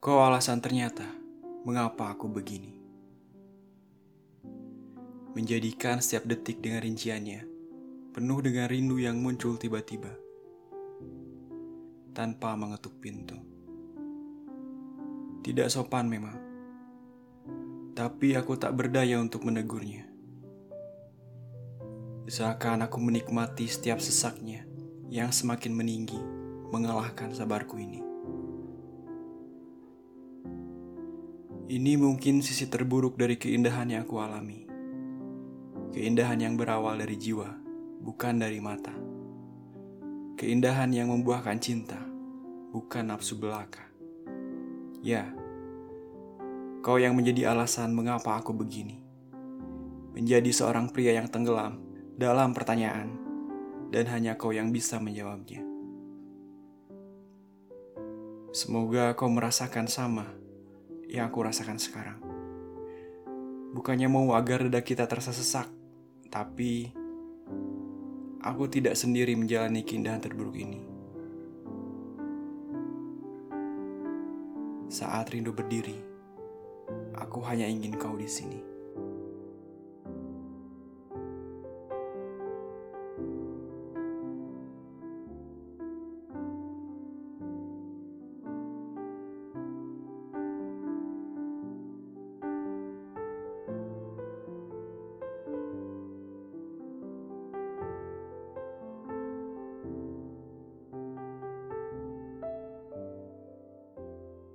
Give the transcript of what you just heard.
Kau alasan ternyata mengapa aku begini. Menjadikan setiap detik dengan rinciannya, penuh dengan rindu yang muncul tiba-tiba. Tanpa mengetuk pintu. Tidak sopan memang. Tapi aku tak berdaya untuk menegurnya. Seakan aku menikmati setiap sesaknya yang semakin meninggi mengalahkan sabarku ini. Ini mungkin sisi terburuk dari keindahan yang aku alami. Keindahan yang berawal dari jiwa, bukan dari mata. Keindahan yang membuahkan cinta, bukan nafsu belaka. Ya, kau yang menjadi alasan mengapa aku begini. Menjadi seorang pria yang tenggelam dalam pertanyaan, dan hanya kau yang bisa menjawabnya. Semoga kau merasakan sama yang aku rasakan sekarang. Bukannya mau agar reda kita terasa sesak, tapi aku tidak sendiri menjalani keindahan terburuk ini. Saat rindu berdiri, aku hanya ingin kau di sini.